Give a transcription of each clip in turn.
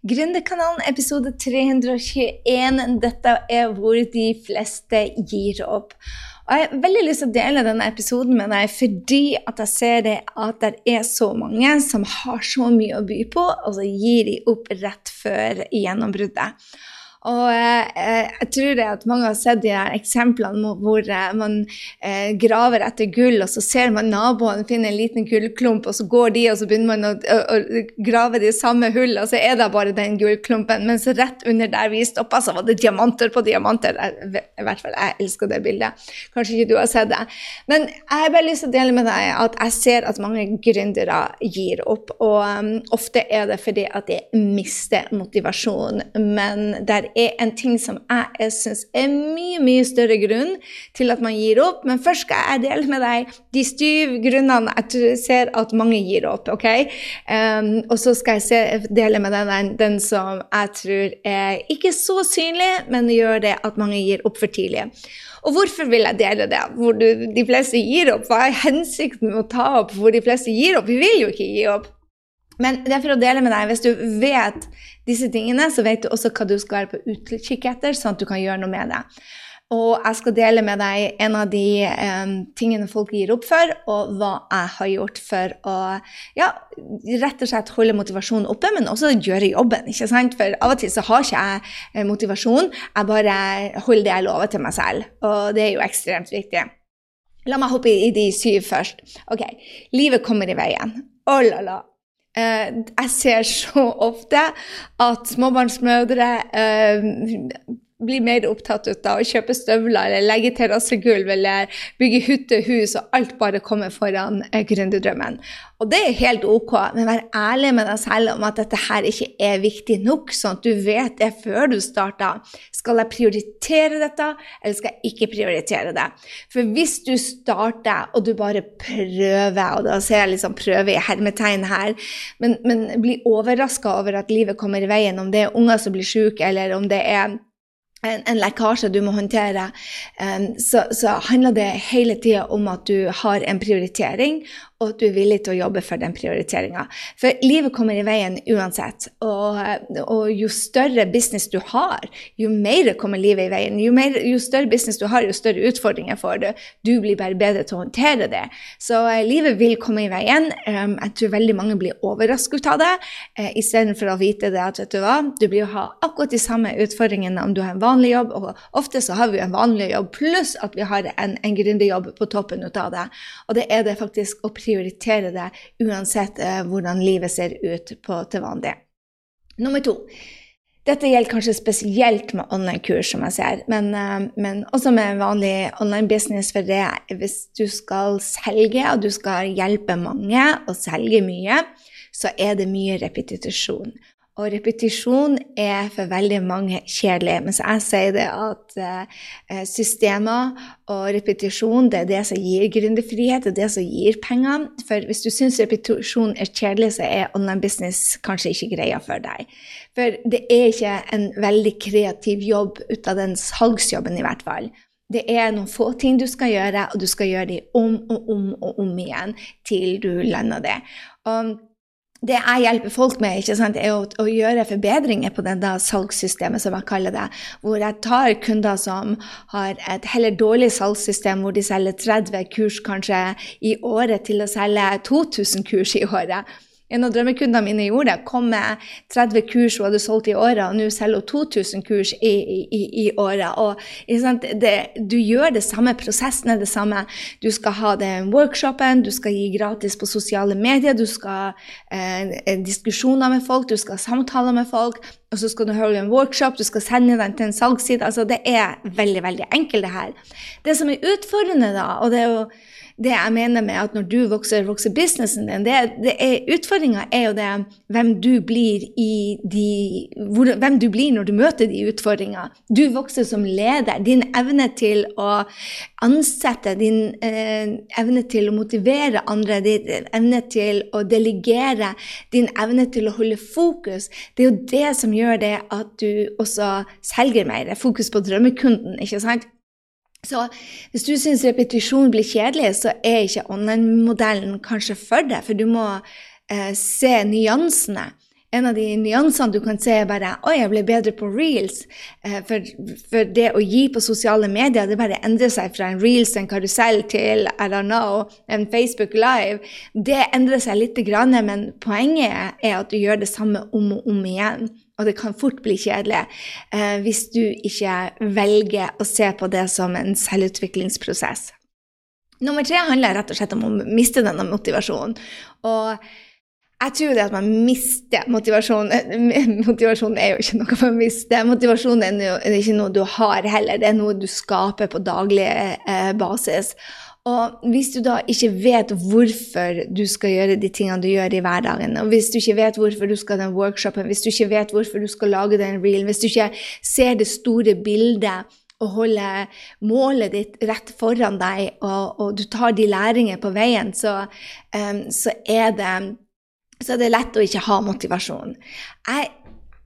Gründerkanalen episode 321. Dette er hvor de fleste gir opp. Og Jeg har veldig lyst til å dele denne episoden med deg fordi at jeg ser det at det er så mange som har så mye å by på, og så gir de opp rett før gjennombruddet. Og eh, jeg tror det at mange har sett de her eksemplene hvor eh, man eh, graver etter gull, og så ser man naboen finne en liten gullklump, og så går de, og så begynner man å, å, å grave de samme hull, og så er det bare den gullklumpen. Mens rett under der vi stoppa, så var det diamanter på diamanter. I hvert fall, jeg elsker det bildet. Kanskje ikke du har sett det. Men jeg har bare lyst til å dele med deg at jeg ser at mange gründere gir opp. Og um, ofte er det fordi at de mister motivasjon. Men der er en ting som jeg syns er mye, mye større grunn til at man gir opp. Men først skal jeg dele med deg de syv grunnene jeg ser at mange gir opp. ok? Um, og så skal jeg se, dele med deg den, den, som jeg tror er ikke så synlig, men gjør det at mange gir opp for tidlig. Og hvorfor vil jeg dele det? Hvor du, de fleste gir opp? Hva er hensikten med å ta opp hvor de fleste gir opp? Vi vil jo ikke gi opp. Men det er for å dele med deg. Hvis du vet disse tingene, så vet du også hva du skal være på utkikk etter, sånn at du kan gjøre noe med det. Og jeg skal dele med deg en av de um, tingene folk gir opp for, og hva jeg har gjort for å ja, rett og slett holde motivasjonen oppe, men også gjøre jobben. ikke sant? For av og til så har ikke jeg motivasjon, jeg bare holder det jeg lover til meg selv. Og det er jo ekstremt viktig. La meg hoppe i de syv først. Ok, Livet kommer i veien. Oh la la. Uh, jeg ser så ofte at småbarnsmødre uh, blir mer opptatt av å kjøpe støvler eller legge terrassegulv eller bygge hyttehus, og alt bare kommer foran uh, gründerdrømmen. Og det er helt ok, men vær ærlig med deg selv om at dette her ikke er viktig nok, sånn at du vet det før du starter. Skal jeg prioritere dette, eller skal jeg ikke prioritere det? For hvis du starter og du bare prøver, og da ser jeg liksom prøve i hermetegn her, men, men blir overraska over at livet kommer i veien, om det er unger som blir syke, eller om det er en, en, lekkasje du må håndtere, um, så, så, handler det hele tida om at du har en prioritering, og at du er villig til å jobbe for den prioriteringa. For livet kommer i veien uansett. Og, og, jo større business du har, jo mer kommer livet i veien. Jo, mer, jo, større business du har, jo større utfordringer får du. Du blir bare bedre til å håndtere det. Så eh, livet vil komme i veien. Um, jeg tror veldig mange blir overrasket av det, eh, istedenfor å vite det at vet du hva, du blir å ha akkurat de samme utfordringene om du har en vanlig jobb, og ofte så har vi en vanlig jobb pluss at vi har en, en gründerjobb på toppen av det. Og det er det faktisk å prioritere prioritere det uansett eh, hvordan livet ser ut på, til vanlig. Nummer to. Dette gjelder kanskje spesielt med online-kurs, som jeg ser, men, eh, men, også med vanlig online-business. For det hvis du skal selge, og du skal hjelpe mange og selge mye, så er det mye repetisjon. Og repetisjon er for veldig mange kjedelig. Mens jeg sier det at uh, systemer og repetisjon det er det som gir gründerfrihet, det er det som gir penger. For hvis du syns repetisjon er kjedelig, så er online business kanskje ikke greia for deg. For det er ikke en veldig kreativ jobb ut av den salgsjobben, i hvert fall. Det er noen få ting du skal gjøre, og du skal gjøre dem om og om og om igjen til du lander det. Og det jeg hjelper folk med, sant, er å, å, gjøre forbedringer på det salgssystemet, som jeg kaller det. Hvor jeg tar kunder som har et heller dårlig salgssystem, hvor de selger 30 kurs kanskje i året, til å selge 2000 kurs i året. En av drømmekundene mine gjorde det. Kom med 30 kurs hun hadde solgt i året, og nå selger hun 2000 kurs i, i, i året. Og, det, du gjør det samme, prosessen er det samme. Du skal ha den workshopen, du skal gi gratis på sosiale medier, du skal eh, diskusjoner med folk, du skal ha samtaler med folk. Og så skal du holde en workshop, du skal sende den til en salgsside. Altså, det er veldig, veldig enkelt, det her. Det som er utfordrende, da, og det er jo det jeg mener med at når du vokser, vokser businessen din det, er, Utfordringa er jo det hvem du blir i de hvor, Hvem du blir når du møter de utfordringene. Du vokser som leder. Din evne til å ansette, din eh, evne til å motivere andre, din evne til å delegere, din evne til å holde fokus, det er jo det som gjør det at du også selger mer. Fokus på drømmekunden, ikke sant? Så hvis du syns repetisjon blir kjedelig, så er ikke online-modellen kanskje for deg, for du må eh, se nyansene. En av de nyansene du kan se, er bare Oi, jeg ble bedre på reels. Eh, for, for, det å gi på sosiale medier, det bare endrer seg fra en reels, en karusell, til I don't know, en Facebook Live. Det endrer seg litt, men poenget er at du gjør det samme om og om igjen. Og det kan fort bli kjedelig eh, hvis du ikke velger å se på det som en selvutviklingsprosess. Nummer tre handler rett og slett om å miste denne motivasjonen. Og jeg tror det at man mister motivasjonen Motivasjon er jo ikke noe man mister. Motivasjon er ikke noe du har heller, det er noe du skaper på daglig eh, basis. Og hvis du da ikke vet hvorfor du skal gjøre de tingene du gjør i hverdagen, og hvis du ikke vet hvorfor du skal ha den workshopen, hvis du ikke vet hvorfor du skal lage den reelen, hvis du ikke ser det store bildet og holder målet ditt rett foran deg, og, og du tar de læringer på veien, så, um, så, er det, så, er det, lett å ikke ha motivasjon. Jeg,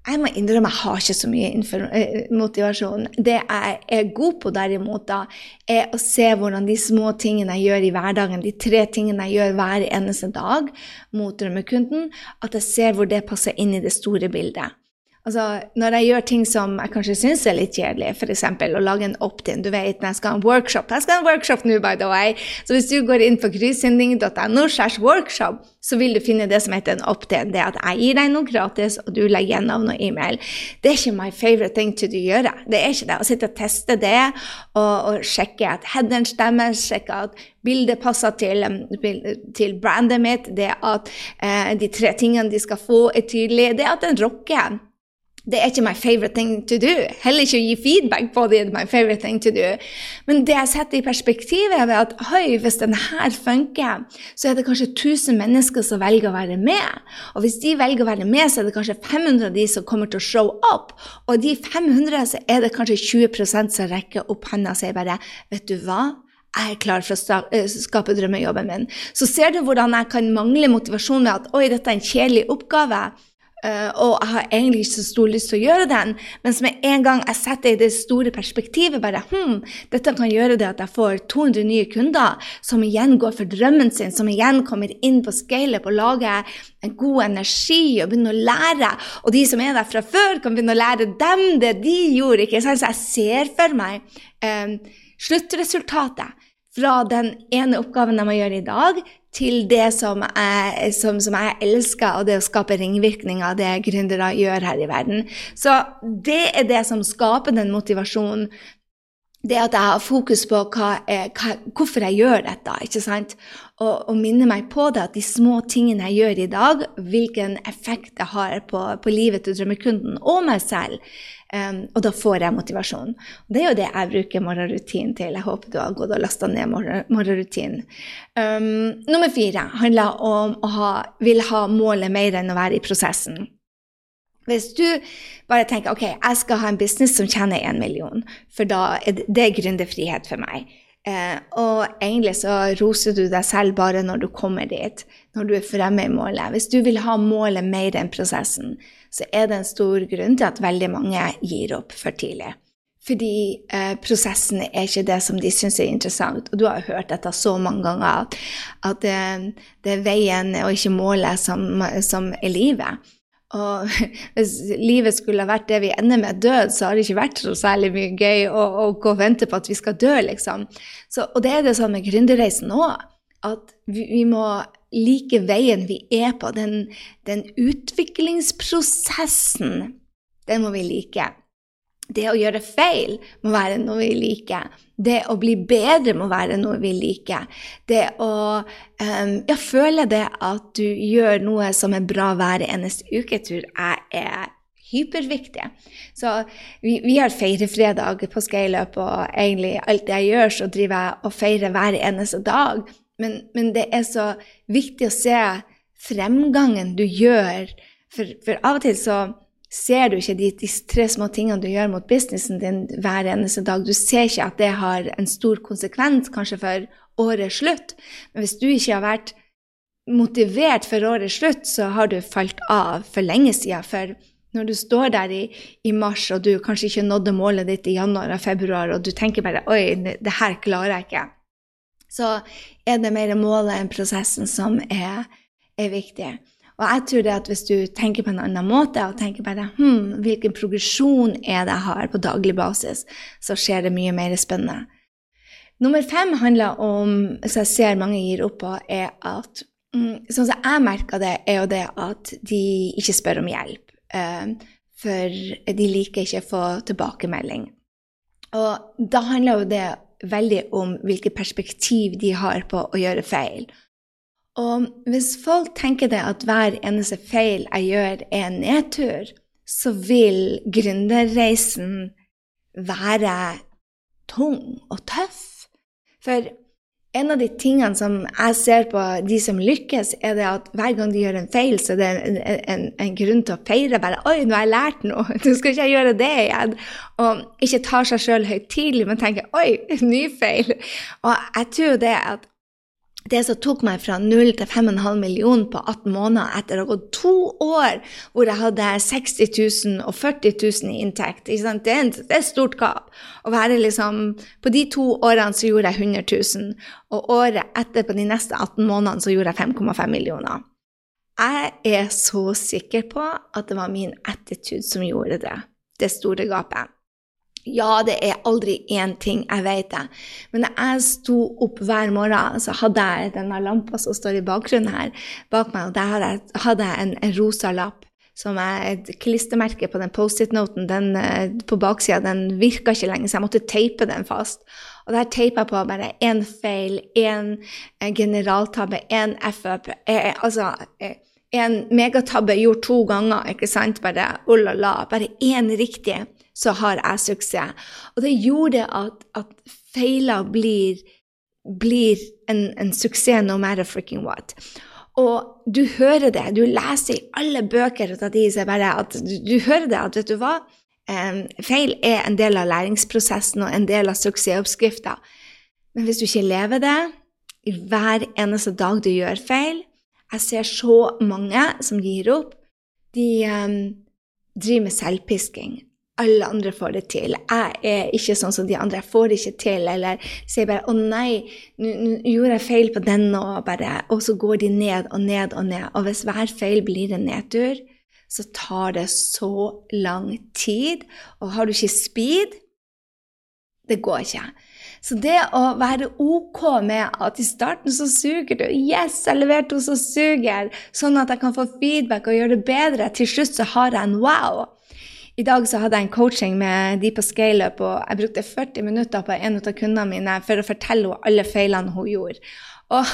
jeg må innrømme jeg har ikke så mye eh, motivasjon. Det jeg er god på, derimot, da, er å se hvordan de små tingene jeg gjør i hverdagen, de tre tingene jeg gjør hver eneste dag mot drømmekunden, at jeg ser hvor det passer inn i det store bildet. Altså, når jeg gjør ting som jeg kanskje syns er litt kjedelig, f.eks. å lage en opt-in Du vet, når jeg skal ha en workshop Jeg skal ha en workshop nå, by the way. Så hvis du går inn på kryssending.no slash workshop, så vil du finne det som heter en opt-in. Det er at jeg gir deg noe gratis, og du legger igjen navn og e-mail. Det er ikke my favorite thing to gjøre. Det er ikke det. Å sitte og teste det og, og sjekke at headeren stemmer, sjekke at bildet passer til, um, til brandet mitt, det at eh, de tre tingene de skal få, er tydelige, det at den rocker det er ikke my favorite thing to do. Heller ikke å gi feedback på det my favorite thing to do. Men det jeg setter i perspektivet, er at høy, hvis denne funker, så er det kanskje 1000 mennesker som velger å være med. Og hvis de velger å være med, så er det kanskje 500 av de som kommer til å show up. Og de 500 så er det kanskje 20 som rekker opp hånda og sier bare Vet du hva? jeg er klar for å eh, skape drømmejobben min. Så ser du hvordan jeg kan mangle motivasjon med at oi, dette er en kjedelig oppgave. Uh, og jeg har egentlig ikke så stor lyst til å gjøre den, men med en gang jeg setter i det store perspektivet bare, hm, Dette kan gjøre det at jeg får 200 nye kunder, som igjen går for drømmen sin, som igjen kommer inn på scaleup og lager en god energi og begynner å lære. Og de som er der fra før, kan begynne å lære dem det de gjorde. ikke sant? Så jeg ser for meg um, sluttresultatet fra den ene oppgaven de må gjøre i dag, til det som jeg, som, som jeg, elsker, og det å skape ringvirkninger, det gründere gjør her i verden. Så det er det som skaper den motivasjonen. Det at jeg har fokus på hva, hva, hvorfor jeg gjør dette, ikke sant? Og, og minne meg på det at de små tingene jeg gjør i dag, hvilken effekt det har på, på livet til drømmekunden og meg selv. Um, og da får jeg motivasjon. Og det er jo det jeg bruker morgenrutinen til. Jeg håper du har gått og lasta ned morgenrutinen. Um, nummer fire handler om å ha, vil ha målet mer enn å være i prosessen. Hvis du bare tenker ok, jeg skal ha en business som tjener én million, for da er det, det er gründerfrihet for meg. Eh, og egentlig så roser du deg selv bare når du kommer dit, når du er fremme i målet. Hvis du vil ha målet mer enn prosessen, så er det en stor grunn til at veldig mange gir opp for tidlig. Fordi eh, prosessen er ikke det som de syns er interessant. Og du har hørt dette så mange ganger, at, at det, det, er veien og ikke målet som, som er livet. Og hvis livet skulle vært det vi ender med død, så har det ikke vært så særlig mye gøy å, å gå og vente på at vi skal dø, liksom. Så, og det er det sånn med gründerreisen òg, at vi, vi, må like veien vi er på. Den, den utviklingsprosessen, den må vi like. Det å gjøre feil må være noe vi liker. Det å bli bedre må være noe vi liker. Det å um, ja, føle det at du gjør noe som er bra hver eneste uke, tror jeg er hyperviktig. Så vi, vi har feirefredag på Scaleup, og egentlig alt det jeg gjør, så driver jeg og feirer hver eneste dag. Men, men det er så viktig å se fremgangen du gjør, for, for av og til så ser du ikke de, de, tre små tingene du gjør mot businessen din hver eneste dag. Du ser ikke at det har en stor konsekvens kanskje for årets slutt. Men hvis du ikke har vært motivert for årets slutt, så har du falt av for lenge siden. For når du står der i, i mars, og du kanskje ikke nådde målet ditt i januar og februar, og du tenker bare 'oi, det her klarer jeg ikke', så er det mer målet enn prosessen som er, er viktig. Og jeg tror det at hvis du tenker på en annen måte, og tenker bare hmm, hvilken progresjon er det jeg har på daglig basis, så skjer det mye mer spennende. Nummer fem handler om, som jeg ser mange gir opp på, er at mm, Sånn som jeg merker det, er jo det at de ikke spør om hjelp. Uh, for de liker ikke å få tilbakemelding. Og da handler jo det veldig om hvilket perspektiv de har på å gjøre feil. Og hvis folk tenker det at hver eneste feil jeg gjør, er en nedtur, så vil gründerreisen være tung og tøff. For en av de tingene som jeg ser på de som lykkes, er det at hver gang de gjør en feil, så det er en, en, en grunn til å feire. bare, 'Oi, nå har jeg lært noe. Nå skal ikke jeg gjøre det igjen.' Og ikke tar seg sjøl høytidelig, men tenker 'oi, ny feil'. Og jeg tror det at det som tok meg fra 0 til 5,5 millioner på 18 måneder etter å ha gått to år hvor jeg hadde 60 000 og 40 000 i inntekt det er, et stort gap. Liksom, på de to årene så gjorde jeg 100 000, og året etter, på de neste 18 månedene, så gjorde jeg 5,5 millioner. Jeg er så sikker på at det var min attitude som gjorde det, det store gapet. Ja, det er aldri én ting, jeg vet det. Men da jeg sto opp hver morgen, så hadde jeg denne lampa som står i bakgrunnen her, bak meg, og der hadde jeg en, en rosa lapp som er et klistremerke på den Post-It-noten. Den eh, på baksida den virka ikke lenger, så jeg måtte teipe den fast. Og der teipa jeg på bare én feil, én eh, generaltabbe, én F-up. Eh, altså en megatabbe gjort to ganger, ikke sant? Bare oh la la. Bare én riktig så har jeg suksess. Og det gjorde at, at feiler blir, blir en, en, suksess no matter freaking what. Og du hører det, du leser i alle bøker at du, du, hører det at vet du hva, um, feil er en del av læringsprosessen og en del av suksessoppskrifta. Men hvis du ikke lever det hver eneste dag du gjør feil Jeg ser så mange som gir opp. De um, driver med selvpisking alle andre får det til. Jeg er ikke sånn som de andre. Jeg får det ikke til. Eller sier bare 'Å nei, nå gjorde jeg feil på den', og bare Og så går de ned og ned og ned. Og hvis hver feil blir en nedtur, så tar det så lang tid. Og har du ikke speed Det går ikke. Så det å være OK med at i starten så suger du Yes, jeg leverte henne som suger! Sånn at jeg kan få feedback og gjøre det bedre. Til slutt så har jeg en wow. I dag så hadde jeg en coaching med de på ScaleUp, og jeg brukte 40 minutter på en av kundene mine for å fortelle henne alle feilene hun gjorde. Og,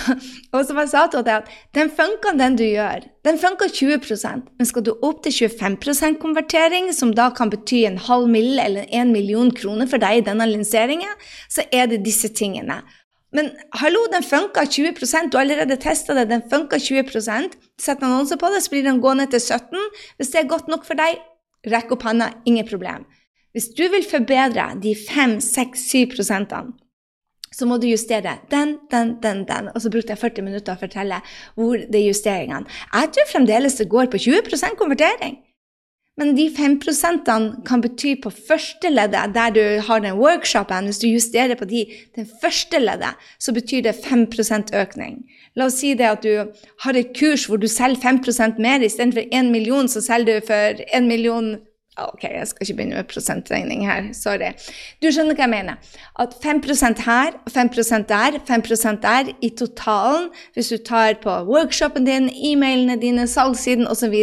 og som jeg sa til henne, at den funka, den du gjør. Den funka 20% men skal du opp til 25% konvertering, som da kan bety en halv mill. eller en million kroner for deg i denne lanseringen, så er det disse tingene. Men hallo, den funka 20 du har allerede testa det, den funka 20% Sett annonser på det, så blir den gående til 17 Hvis det er godt nok for deg, Rekk opp hånda, ingen problem. Hvis du vil forbedre de 5-6-7 prosentene, så må du justere den, den, den, den. Og så brukte jeg 40 minutter å fortelle hvor det er justeringene. Jeg tror fremdeles det går på 20% konvertering. Men de 5% kan bety på første leddet, der du har den workshopen, hvis du justerer på de, den første leddet, så betyr det 5 økning. La oss si det at du har et kurs hvor du selger 5% mer istedenfor 1 million, så selger du for 1 million Ok, jeg skal ikke begynne med prosentregning her. Sorry. Du skjønner hva jeg mener. At 5 her, 5% der, 5% der i totalen, hvis du tar på workshopen din, e-mailene dine, salgssiden osv.,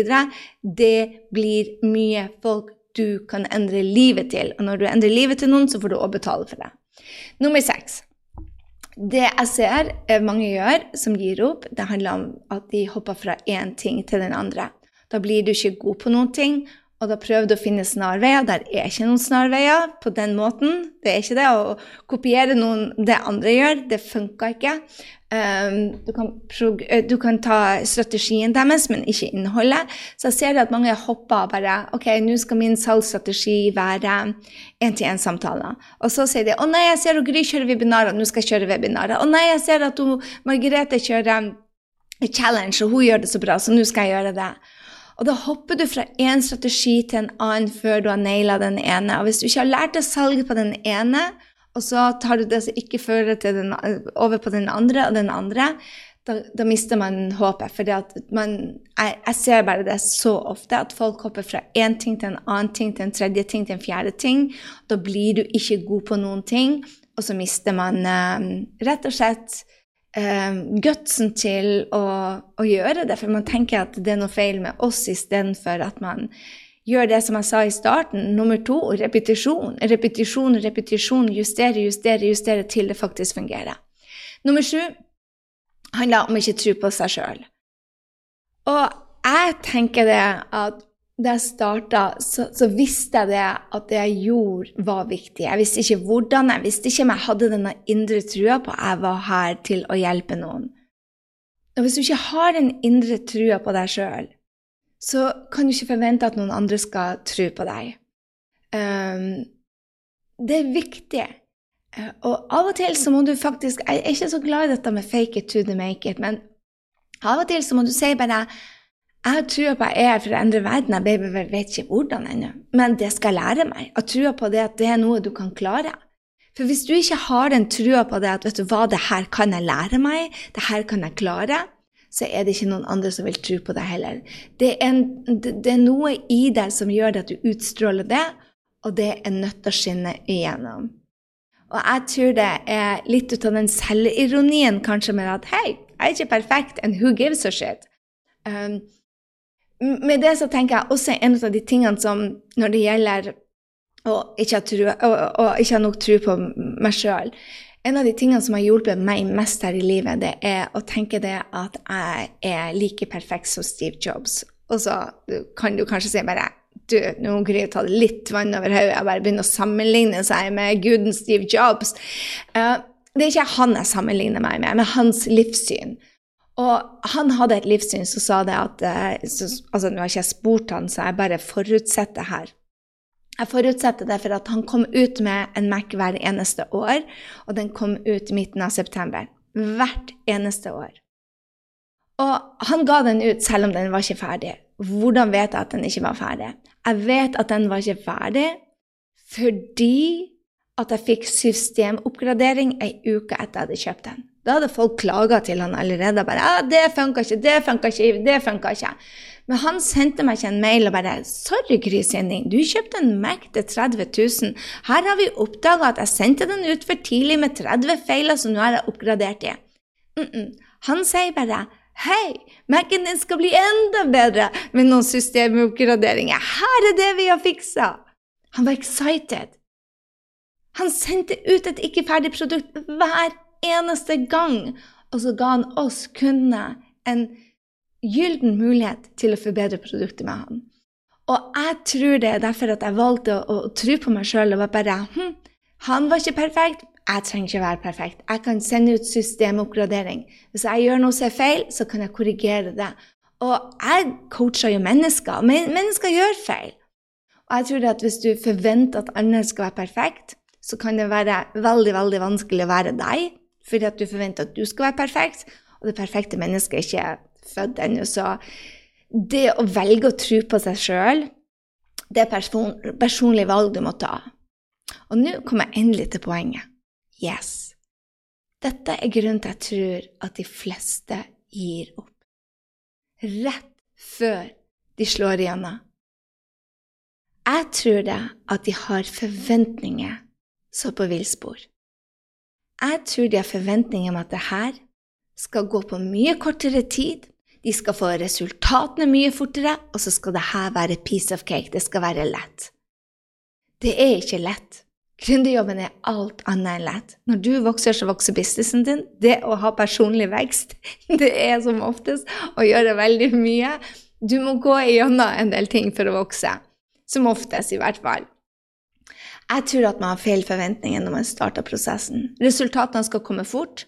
det blir mye folk du kan endre livet til. Og når du endrer livet til noen, så får du òg betale for det. Nummer seks. Det jeg ser mange gjør som gir opp, det handler om at de hopper fra én ting til den andre. Da blir du ikke god på noen ting, og da prøvde å finne snarveier. Der er ikke noen snarveier på den måten. Det er ikke det. Å kopiere noen det andre gjør, det funka ikke. Um, du, kan eh, du, kan ta strategien deres, men ikke innholdet. Så jeg ser at mange hopper bare OK, nå skal min salgsstrategi være én-til-én-samtaler. Og så sier de å nei, jeg ser at Gry kjører webinarer, nå skal jeg kjøre webinarer. Å nei, jeg ser at Margrethe kjører challenge, og hun gjør det så bra, så nå skal jeg gjøre det. Og da hopper du fra én strategi til en annen før du har naila den ene. Og hvis du ikke har lært deg salget på den ene, og så tar du det som ikke fører den, over på den andre og den andre, da, da mister man håpet. For jeg, jeg, ser bare det så ofte, at folk hopper fra én ting til en annen ting, til en tredje ting, til en fjerde ting. Da blir du ikke god på noen ting, og så mister man um, rett og slett gutsen til å, å, gjøre det. For man tenker at det er noe feil med oss istedenfor at man gjør det som jeg sa i starten. Nummer to repetisjon. Repetisjon, repetisjon. Justere, justere, justere til det faktisk fungerer. Nummer sju handler om ikke tro på seg sjøl. Og jeg tenker det at da jeg starta, så, så, visste jeg det at det jeg gjorde, var viktig. Jeg visste ikke hvordan, jeg visste ikke om jeg hadde denne indre trua på at jeg var her til å hjelpe noen. Og hvis du ikke har den indre trua på deg sjøl, så kan du ikke forvente at noen andre skal tro på deg. Um, det er viktig. Eh, og av og til så må du faktisk Jeg er ikke så glad i dette med fake it to the make it, men av og til så må du si bare jeg har trua på at jeg er for å endre verden. Jeg vet ikke hvordan ennå, men det skal jeg lære meg. Jeg har trua på det at det er noe du kan klare. For hvis du ikke har den trua på det at vet du hva, det her kan jeg lære meg, det her kan jeg klare, så er det ikke noen andre som vil tro på deg heller. Det er, en, det er noe i deg som gjør det at du utstråler det, og det er nødt til å skinne igjennom. Og jeg tror det er litt ut av den selvironien kanskje med at hei, jeg er ikke perfekt, and who gives a shit? Um, med det så tenker jeg også en av de tingene som når det gjelder å ikke ha, tro, å, å ikke ha nok tro på meg sjøl En av de tingene som har hjulpet meg mest her i livet, det er å tenke det at jeg er like perfekt som Steve Jobs. Og så kan du kanskje si bare du, nå kunne jeg ta litt vann over hodet og bare begynne å sammenligne seg med guden Steve Jobs. Uh, det er ikke han jeg sammenligner meg med, men hans livssyn. Og han hadde et livssyn som sa det at uh, så, altså Nå har ikke jeg spurt han, så jeg bare forutsetter her. Jeg forutsetter det for at han kom ut med en Mac hver eneste år, og den kom ut midten av september. Hvert eneste år. Og han ga den ut selv om den var ikke ferdig. Hvordan vet jeg at den ikke var ferdig? Jeg vet at den var ikke ferdig fordi at jeg fikk systemoppgradering ei uke etter jeg hadde kjøpt den. Da hadde folk klaga til han allerede. bare, ah, 'Det funka ikke, det funka ikke, det funka ikke.' Men han sendte meg ikke en mail og bare 'Sorry, Gry du kjøpte en Mac til 30 000. Her har vi oppdaga at jeg sendte den ut for tidlig med 30 feiler, så nå er oppgradert i.' Mm -mm. Han sier bare Hei, Mac-en din skal bli enda bedre med noen systemoppgraderinger. Her er det vi har fiksa! Han var excited. Han sendte ut et ikke-ferdig produkt hver eneste gang, og så ga han oss kundene en gylden mulighet til å forbedre produktet med han. Og jeg tror det er derfor at jeg valgte å, å, tro på meg sjøl og var bare hm, Han var ikke perfekt, jeg trenger ikke være perfekt. Jeg kan sende ut systemoppgradering. Hvis jeg gjør noe som er feil, så kan jeg korrigere det. Og jeg coacher jo mennesker. Men mennesker gjør feil. Og jeg tror at hvis du forventer at andre skal være perfekt, så kan det være veldig veldig vanskelig å være deg, fordi at du forventer at du skal være perfekt, og det perfekte mennesket er ikke født ennå. Så det å velge å tro på seg sjøl, det er person, personlig valg du må ta. Og nå kommer jeg endelig til poenget. Yes. Dette er grunnen til jeg tror at de fleste gir opp. Rett før de slår igjennom. Jeg tror det at de har forventninger så på villspor. Jeg tror de har forventninger om at det her skal gå på mye kortere tid, de skal få resultatene mye fortere, og så skal det her være piece of cake, det skal være lett. Det er ikke lett. Gründerjobben er alt annet enn lett. Når du vokser, så vokser businessen din. Det å ha personlig vekst, det er som oftest å gjøre veldig mye. Du må gå igjennom en del ting for å vokse. Som oftest, i hvert fall. Jeg tror at man har feil forventninger når man starter prosessen. Resultatene skal komme fort,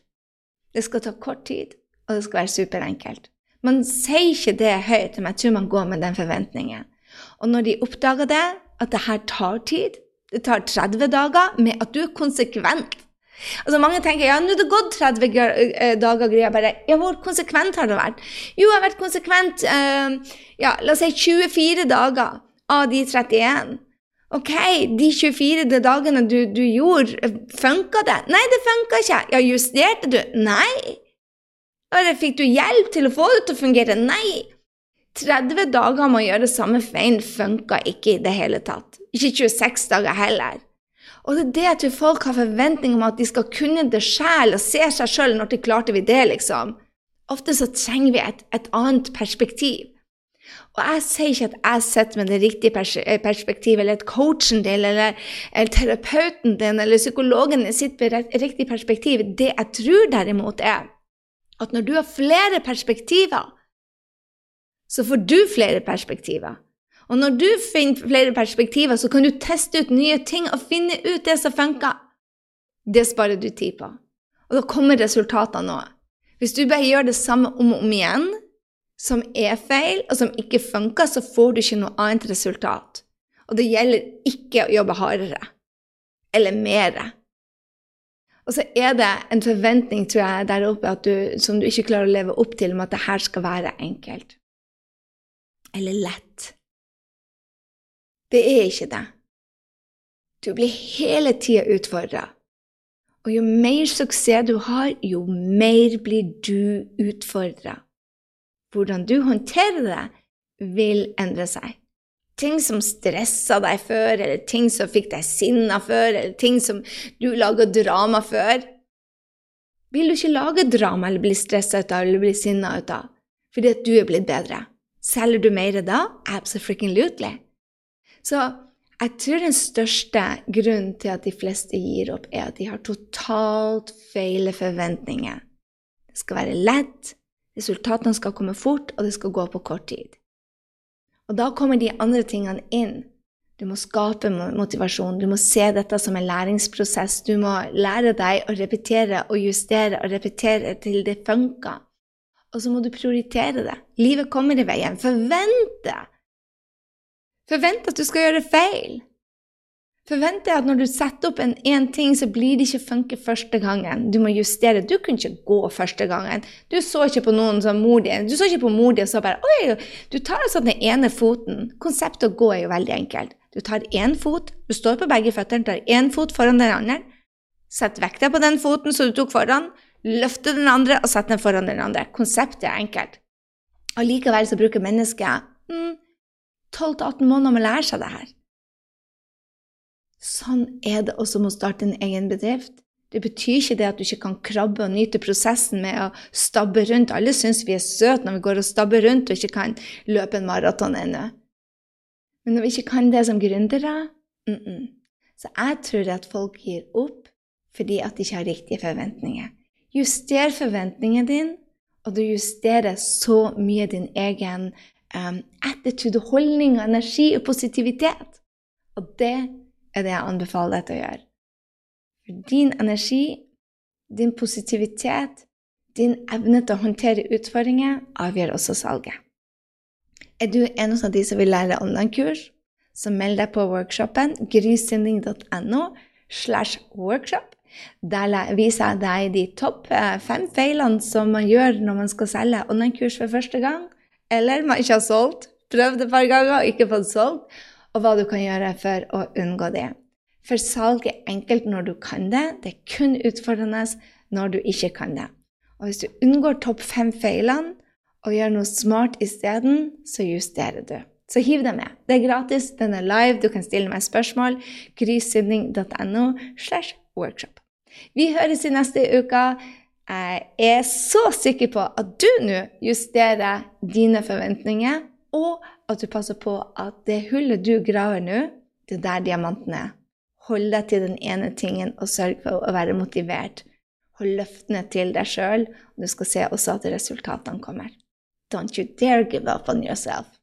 det skal ta kort tid, og det skal være superenkelt. Man sier ikke det høyt, men jeg tror man går med den forventningen. Og når de oppdager det, at det her tar tid, det tar 30 dager med at du er konsekvent. Altså Mange tenker ja, nå er det gått 30 eh, dager. Greier bare, ja, Hvor konsekvent har det vært? Jo, jeg har vært konsekvent uh, ja, la oss si 24 dager av de 31. Ok, de 24 dagene du, du gjorde, funka det? Nei, det funka ikke. Ja, justerte du? Nei. Eller fikk du hjelp til å få det til å fungere? Nei! 30 dager med å gjøre samme feil funka ikke i det hele tatt. Ikke 26 dager heller. Og det er det at folk har forventning om at de skal kunne det sjæl og se seg sjøl når de klarte vi det, liksom. Ofte så trenger vi et, et, annet perspektiv. Og jeg sier ikke at jeg sitter med det riktige perspektivet, eller at coachen din, eller, eller terapeuten din, eller psykologen din sitter med riktig perspektiv. Det jeg tror derimot, er at når du har flere perspektiver, så får du flere perspektiver. Og når du finner flere perspektiver, så kan du teste ut nye ting og finne ut det som funker. Det sparer du tid på. Og da kommer resultatene nå. Hvis du bare gjør det samme om og om igjen, som er feil, og som ikke funker, så får du ikke noe annet resultat. Og det gjelder ikke å jobbe hardere. Eller mer. Og så er det en forventning, tror jeg, der oppe du, som du ikke klarer å leve opp til, om at det her skal være enkelt. Eller lett. Det er ikke det. Du blir hele tida utfordra. Og jo mer suksess du har, jo mer blir du utfordra. Hvordan du håndterer det, vil endre seg ting som stressa deg før, eller ting som fikk deg sinna før, eller ting som du laga drama før Vil du ikke lage drama eller bli stressa ut av eller bli sinna ut av fordi at du er blitt bedre? Selger du mer da? Absolutely. Så jeg tror den største grunnen til at de fleste gir opp, er at de har totalt feile forventninger. Det skal være lett, resultatene skal komme fort, og det skal gå på kort tid. Og da kommer de andre tingene inn. Du må skape motivasjon. Du må se dette som en læringsprosess. Du må lære deg å repetere og justere og repetere til det funker. Og så må du prioritere det. Livet kommer i veien. Forvent det! Forvent at du skal gjøre feil. Forvent jeg at når du setter opp en, én ting, så blir det ikke funke første gangen. Du må justere. Du kunne ikke gå første gangen. Du så ikke på noen som mor di. Du så ikke på mor di og så bare Oi, du tar altså den ene foten. Konseptet å gå er jo veldig enkelt. Du tar én fot, du står på begge føttene, tar én fot foran den andre. Sett vekta på den foten som du tok foran, løfte den andre og sett den foran den andre. Konseptet er enkelt. Og likevel så bruker mennesket mm, 12-18 måneder med å lære seg det her. Sånn er det også med å starte en egen bedrift. Det betyr ikke det at du ikke kan krabbe og nyte prosessen med å stabbe rundt. Alle syns vi er søte når vi går og stabber rundt og ikke kan løpe en maraton ennå. Men når vi ikke kan det som gründere mm -mm. Så jeg tror at folk gir opp fordi at de ikke har riktige forventninger. Juster forventningene dine, og du justerer så mye din egen um, attitude, holdning, energi og positivitet. Og det er det jeg anbefaler deg til å gjøre. For din energi, din positivitet, din evne til å håndtere utfordringer avgjør også salget. Er du en av de som vil lære online-kurs, så meld deg på workshopen grysynding.no slash workshop. Der viser jeg deg de topp eh, fem feilene som man gjør når man skal selge online-kurs for første gang, eller man ikke har solgt, prøvd et par ganger og ikke fått solgt, og hva du kan gjøre for å unngå det. For salg er enkelt når du kan det, det er kun utfordrende når du ikke kan det. Og hvis du unngår topp fem feilene og gjør noe smart isteden, så justerer du. Så hiv deg med. Det er gratis, den er live, du kan stille meg spørsmål. grysynding.no slash workshop. Vi høres i neste uke. Jeg er så sikker på at du nå justerer dine forventninger, og at du passer på at det hullet du graver nå, det er der diamanten er. Hold deg til den ene tingen og sørg for å være motivert. Hold løftene til deg sjøl, og du skal se også at resultatene kommer. Don't you dare give up on yourself.